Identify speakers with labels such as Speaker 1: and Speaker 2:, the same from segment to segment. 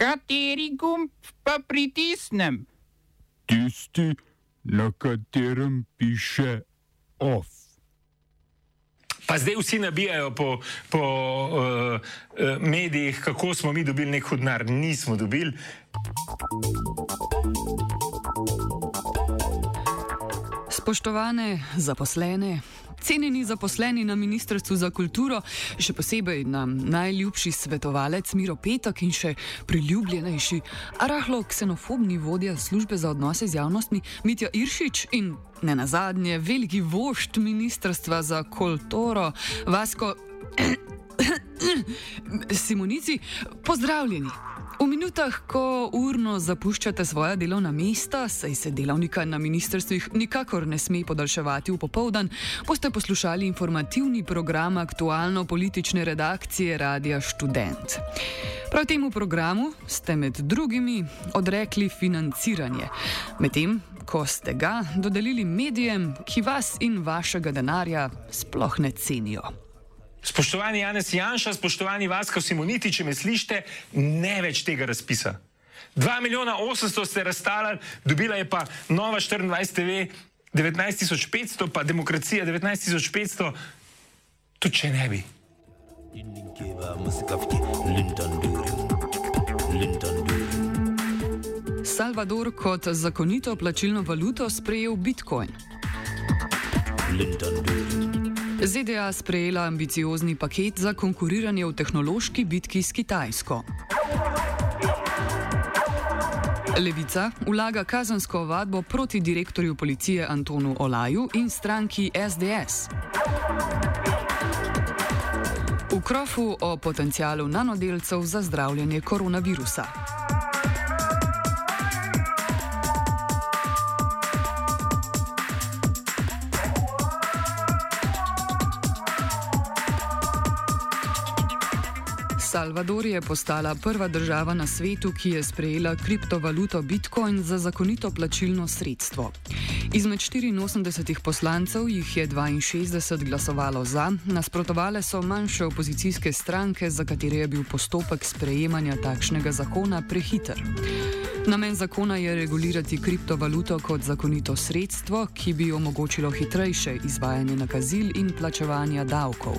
Speaker 1: Kateri gumb pa pritisnem?
Speaker 2: Tisti, na katerem piše OF.
Speaker 3: Pa zdaj vsi nabijajo po, po uh, medijih, kako smo mi dobili nek hudnar. Nismo dobili.
Speaker 4: Spoštovane zaposlene, cenjeni zaposleni na Ministrstvu za kulturo, še posebej nam najljubši svetovalec Miro Petok in še priljubljenejši, a rahlo ksenofobni vodja službe za odnose z javnostmi Mitja Iršič in ne nazadnje veliki vošt Ministrstva za kulturo Vasko Simonici, pozdravljeni. V minutah, ko urno zapuščate svoja delovna mesta, saj se delavnika na ministrstvih nikakor ne sme podaljševati v popoldan, boste poslušali informativni program aktualno-politične redakcije Radia Student. Prav temu programu ste med drugimi odrekli financiranje, medtem ko ste ga dodelili medijem, ki vas in vašega denarja sploh ne cenijo.
Speaker 3: Spoštovani Janez Janša, spoštovani Vasko Simoniti, če me slišite, ne več tega razpisa. 2 milijona 800 ste razstalali, dobila je pa Nova 24 TV 19500, pa Demokracija 19500, tudi če ne bi.
Speaker 4: Salvador kot zakonito plačilno valuto sprejel Bitcoin. ZDA sprejela ambiciozni paket za konkuriranje v tehnološki bitki s Kitajsko. Levica vlaga kazansko ovadbo proti direktorju policije Antonu Olaju in stranki SDS. V krofu o potencijalu nanodelcev za zdravljenje koronavirusa. Salvador je postala prva država na svetu, ki je sprejela kriptovaluto Bitcoin za zakonito plačilno sredstvo. Izmed 84 poslancev jih je 62 glasovalo za, nasprotovale so manjše opozicijske stranke, za katere je bil postopek sprejemanja takšnega zakona prehiter. Namen zakona je regulirati kriptovaluto kot zakonito sredstvo, ki bi omogočilo hitrejše izvajanje nakazil in plačevanja davkov.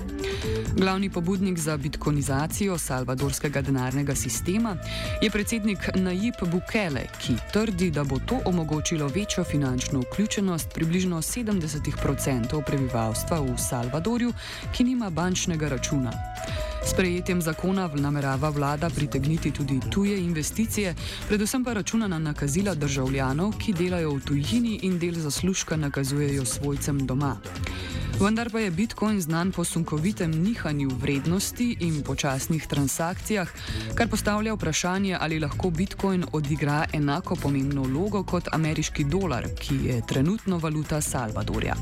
Speaker 4: Glavni pobudnik za bitkonizacijo salvadorskega denarnega sistema je predsednik Najib Bukele, ki trdi, da bo to omogočilo večjo finančno vključenost približno 70% prebivalstva v Salvadorju, ki nima bančnega računa. Sprejetjem zakona namerava vlada pritegniti tudi tuje investicije, predvsem pa računa na nakazila državljanov, ki delajo v tujini in del zaslužka nakazujejo svojcem doma. Vendar pa je Bitcoin znan po sunkovitem nihanju vrednosti in počasnih transakcijah, kar postavlja vprašanje, ali lahko Bitcoin odigra enako pomembno vlogo kot ameriški dolar, ki je trenutno valuta Salvadorja.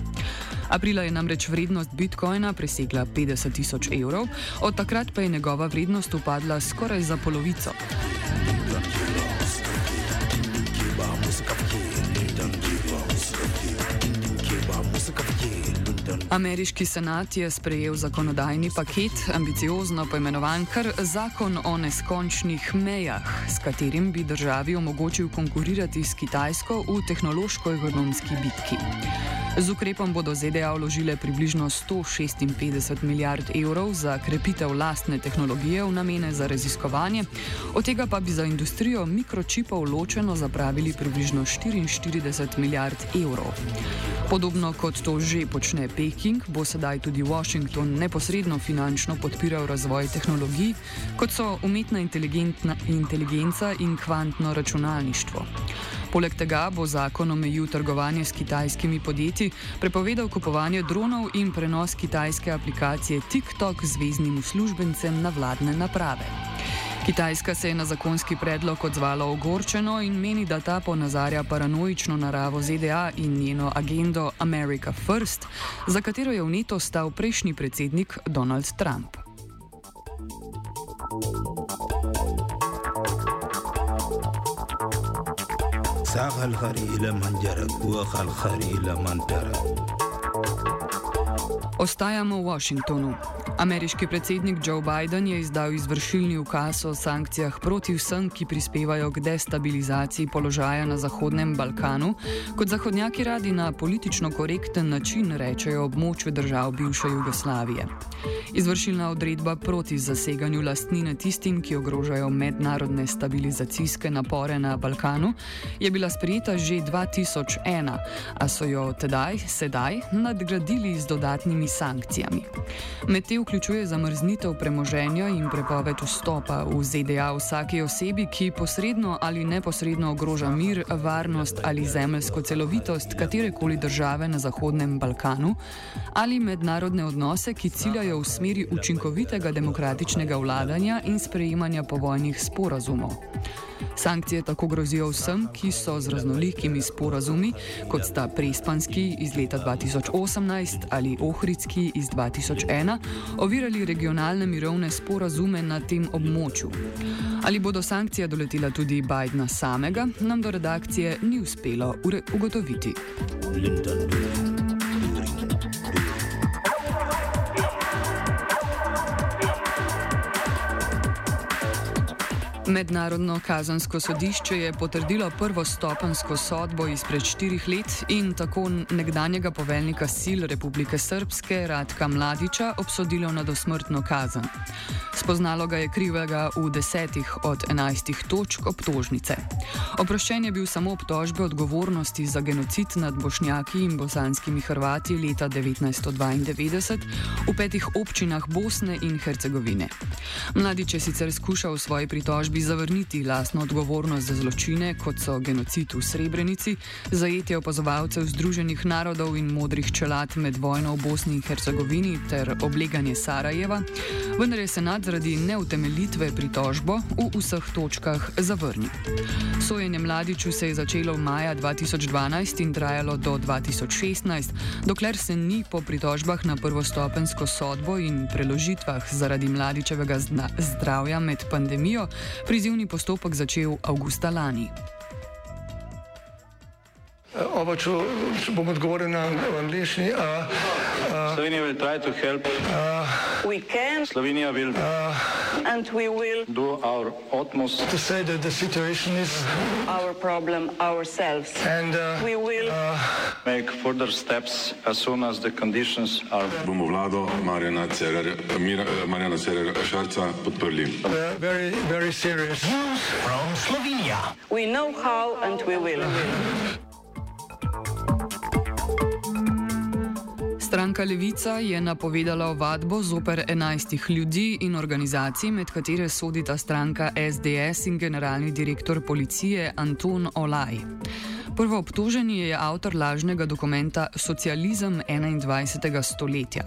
Speaker 4: Aprila je namreč vrednost Bitcoina presegla 50 tisoč evrov, od takrat pa je njegova vrednost upadla skoraj za polovico. Ameriški senat je sprejel zakonodajni paket, ambiciozno poimenovan kar zakon o neskončnih mejah, s katerim bi državi omogočil konkurirati s Kitajsko v tehnološko-ekonomski bitki. Z ukrepom bodo ZDA vložile približno 156 milijard evrov za krepitev lastne tehnologije v namene za raziskovanje, od tega pa bi za industrijo mikročipov ločeno zapravili približno 44 milijard evrov. Podobno kot to že počne Peking, bo sedaj tudi Washington neposredno finančno podpiral razvoj tehnologij, kot so umetna inteligenca in kvantno računalništvo. Poleg tega bo zakon omejil trgovanje s kitajskimi podjetji, prepovedal kupovanje dronov in prenos kitajske aplikacije TikTok zvezdnim uslužbencem na vladne naprave. Kitajska se je na zakonski predlog odzvala ogorčeno in meni, da ta ponazarja paranoično naravo ZDA in njeno agendo America First, za katero je v neto stal prejšnji predsednik Donald Trump. ساق الخري إلى من جرك وخ الخري إلى من ترك Ostajamo v Washingtonu. Ameriški predsednik Joe Biden je izdal izvršilni ukaz o sankcijah proti vsem, ki prispevajo k destabilizaciji položaja na Zahodnem Balkanu, kot zahodnjaki radi na politično korekten način rečejo območju držav bivše Jugoslavije. Izvršilna odredba proti zaseganju lastnine tistim, ki ogrožajo mednarodne stabilizacijske napore na Balkanu, je bila sprejeta že 2001, a so jo tedaj, sedaj nadgradili z dodatnimi sankcijami. Med te vključuje zamrznitev premoženja in prepoved vstopa v ZDA vsake osebi, ki posredno ali neposredno ogroža mir, varnost ali zemljsko celovitost katerekoli države na Zahodnem Balkanu, ali mednarodne odnose, ki ciljajo v smeri učinkovitega demokratičnega vladanja in sprejemanja povojnih sporazumov. Sankcije tako grozijo vsem, ki so z raznolikimi sporazumi, kot sta Prespanski iz leta 2018 ali Ohridski iz 2001, ovirali regionalne mirovne sporazume na tem območju. Ali bodo sankcije doletela tudi Bidna samega, nam do redakcije ni uspelo ugotoviti. Linden. Mednarodno kazansko sodišče je potrdilo prvo stopensko sodbo izpred štirih let in tako nekdanjega poveljnika sil Republike Srpske Radka Mladiča obsodilo na dosmrtno kazen. Spoznalo ga je krivega v desetih od enajstih točk obtožnice. Oproščen je bil samo obtožbe odgovornosti za genocid nad bošnjaki in bosanskimi Hrvati leta 1992 v petih občinah Bosne in Hercegovine. Mladič je sicer skušal v svoji pritožbi bi zavrniti lastno odgovornost za zločine, kot so genocid v Srebrenici, zajetje opazovalcev Združenih narodov in modrih čelad med vojno v Bosni in Hercegovini ter obleganje Sarajeva, vendar je senat zaradi neutemeljitve pritožbo v vseh točkah zavrnil. Sojenje mladiču se je začelo v maja 2012 in trajalo do 2016, dokler se ni po pritožbah na prvostopensko sodbo in preložitvah zaradi mladičevega zdravja med pandemijo prizivni postopek začel avgusta lani.
Speaker 5: Oba, če, če bom odgovoril na angliški.
Speaker 6: Slovenija bo poskušala pomagati. Slovenija bo naredila naš utmost,
Speaker 5: da bo rekla, da je situacija
Speaker 6: naš problem, naš sebe. In bomo naredili nadaljnje korake, as soon as the conditions are.
Speaker 7: Bomo vlado Marjana Cererera Šarca podprli.
Speaker 5: Very, very serious. News from
Speaker 6: Slovenija. We know how and we will.
Speaker 4: Stranka Levica je napovedala ovadbo zoper 11 ljudi in organizacij, med katere sodita stranka SDS in generalni direktor policije Anton Olaj. Prvo obtoženi je avtor lažnega dokumenta Socializem 21. stoletja.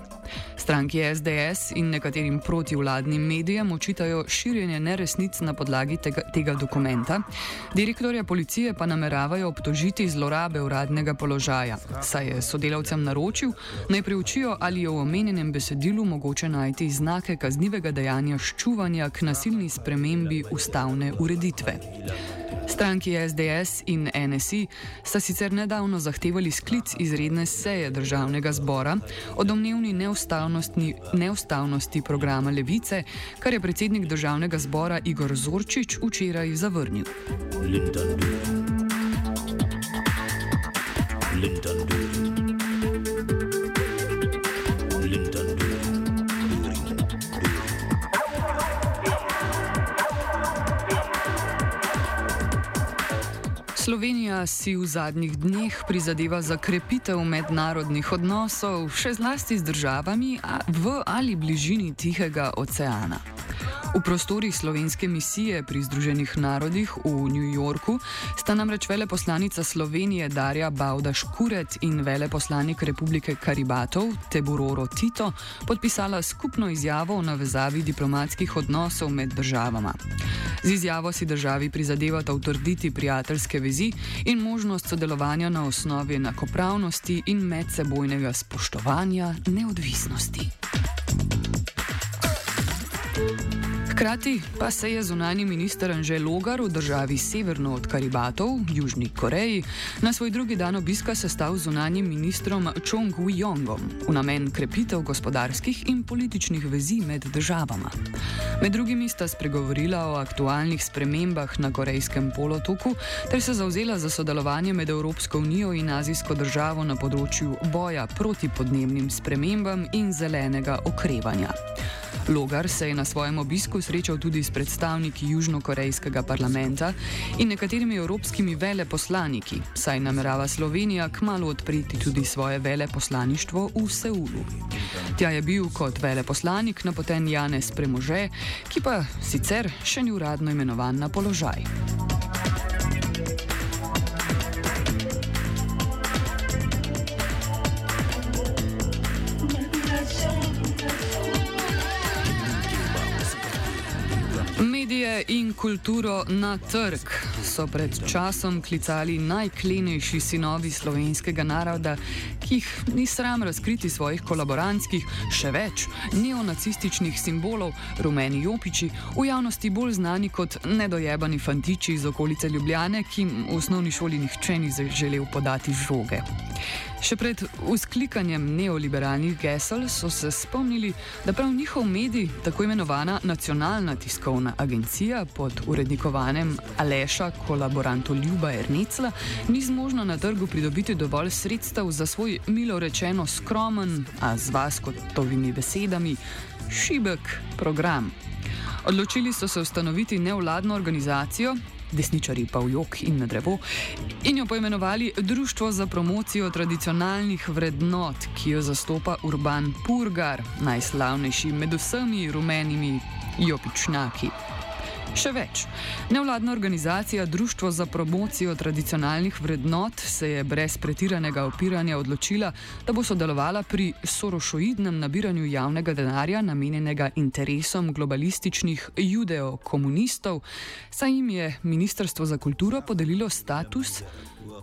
Speaker 4: Stranki SDS in nekaterim protivladnim medijem očitajo širjenje neresnic na podlagi tega, tega dokumenta, direktorja policije pa nameravajo obtožiti zlorabe uradnega položaja, saj je sodelavcem naročil, naj preučijo, ali je v omenjenem besedilu mogoče najti znake kaznivega dejanja ščuvanja k nasilni spremembi ustavne ureditve. Stranki SDS in NSI sta sicer nedavno zahtevali sklic izredne seje državnega zbora o domnevni neustavnosti, neustavnosti programa Levice, kar je predsednik državnega zbora Igor Zorčič včeraj zavrnil. Linden. Linden. Slovenija si v zadnjih dneh prizadeva za krepitev mednarodnih odnosov, še zlasti z državami v ali bližini Tihega oceana. V prostorih slovenske misije pri Združenih narodih v New Yorku sta namreč veleposlanica Slovenije Darja Bauda Škuret in veleposlanik Republike Karibatov Teburoro Tito podpisala skupno izjavo o navezavi diplomatskih odnosov med državama. Z izjavo si državi prizadevata utrditi prijateljske vezi in možnost sodelovanja na osnovi enakopravnosti in medsebojnega spoštovanja neodvisnosti. Hkrati pa se je zunani minister Anže Logar v državi severno od Karibatov, Južni Koreji, na svoj drugi dan obiska sestal z zunanim ministrom Chong Wu-yongom v namen krepitev gospodarskih in političnih vezi med državama. Med drugimi sta spregovorila o aktualnih spremembah na Korejskem polotoku ter se zauzela za sodelovanje med Evropsko unijo in azijsko državo na področju boja proti podnebnim spremembam in zelenega okrevanja. Logar se je na svojem obisku srečal tudi s predstavniki Južnokorejskega parlamenta in nekaterimi evropskimi veleposlaniki, saj namerava Slovenija kmalo odpreti tudi svoje veleposlaništvo v Seulu. Tja je bil kot veleposlanik napoten Janez Premože, ki pa sicer še ni uradno imenovan na položaj. Medije in kulturo na trg so pred časom klicali najklenejši sinovi slovenskega naroda, ki jih ni sram razkriti svojih kolaborantskih, še več neonacističnih simbolov, rumeni jopiči, v javnosti bolj znani kot nedojebani fantiči iz okolice Ljubljane, ki jim v osnovni šoli nihče ni želel podati žoge. Še pred usklikanjem neoliberalnih gesel so se spomnili, da prav njihov medij, tako imenovana nacionalna tiskovna agencija pod urednikovanjem Aleša kolaborantu Ljuba Ernecla, ni zmožna na trgu pridobiti dovolj sredstev za svoj milo rečeno skromen, a z vaskovimi besedami, šibek program. Odločili so se ustanoviti nevladno organizacijo, desničari pa v jok in na drevo, in jo poimenovali Društvo za promocijo tradicionalnih vrednot, ki jo zastopa Urban Purgar, najslavnejši med vsemi rumenimi jopičnaki. Še več. Nevladna organizacija Društvo za promocijo tradicionalnih vrednot se je brez pretiranega opiranja odločila, da bo sodelovala pri sorošoidnem nabiranju javnega denarja namenjenega interesom globalističnih judeo-komunistov, saj jim je Ministrstvo za kulturo podelilo status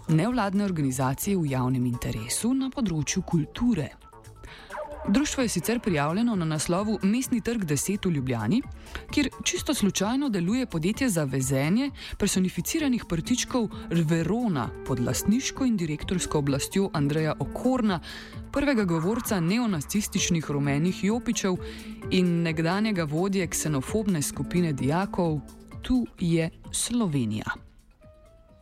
Speaker 4: nevladne organizacije v javnem interesu na področju kulture. Društvo je sicer prijavljeno na naslovu Mestni trg 10 v Ljubljani, kjer čisto slučajno deluje podjetje za vezenje personificiranih prtičkov Verona pod lastniško in direktorsko oblastjo Andreja Okorna, prvega govorca neonacističnih rumenih jopičev in nekdanjega vodje ksenofobne skupine dijakov, tu je Slovenija.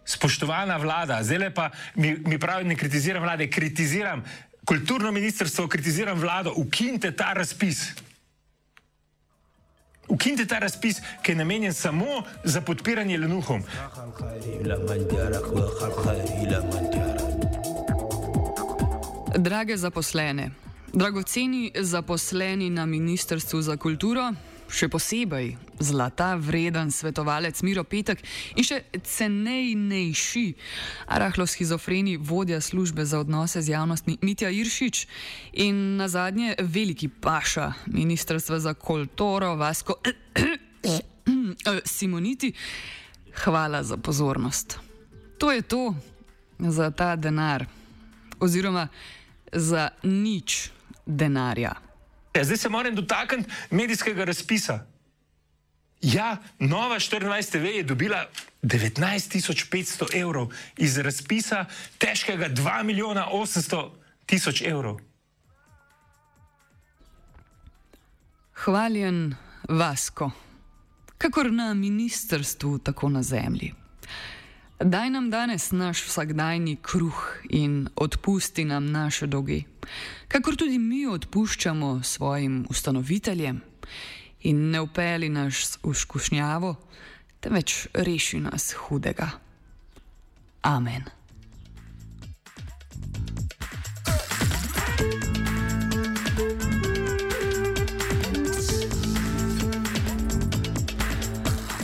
Speaker 3: Spoštovana vlada, zdaj pa mi, mi pravi, ne kritiziram vlade, kritiziram kulturno ministrstvo, kritiziram vlado, ukinite ta razpis. Ukinite ta razpis, ki je namenjen samo za podpiranje lenuhom.
Speaker 4: Drage zaposlene, dragoceni zaposleni na Ministrstvu za kulturo, še posebej zlata vreden svetovalec Miro Petek in še cenejnejši, rahlo schizofreni vodja službe za odnose z javnostmi Mitja Iršič in na zadnje veliki paša Ministrstva za kulturo Vasko Simoniti. Hvala za pozornost. To je to za ta denar, oziroma za nič denarja.
Speaker 3: Ja, zdaj se moram dotakniti medijskega razpisa. Ja, Nova 24 TV je dobila 19.500 evrov iz razpisa, težkega 2 milijona 800 tisoč evrov.
Speaker 4: Hvaljen Vasko, kakor na ministrstvu, tako na zemlji. Daj nam danes naš vsakdajni kruh in odpusti nam naše dolge, kakor tudi mi odpuščamo svojim ustanoviteljem in ne upeli nas v skušnjavo, temveč reši nas hudega. Amen.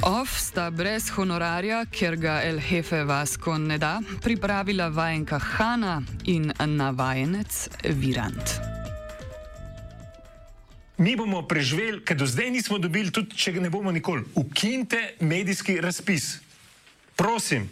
Speaker 4: Off sta brez honorarja, ker ga El Hefe Vasko ne da, pripravila vajenka Hanna in navajenec Virant.
Speaker 3: Mi bomo preživeli, ker do zdaj nismo dobili, tudi če ga ne bomo nikoli. Ukinite medijski razpis. Prosim.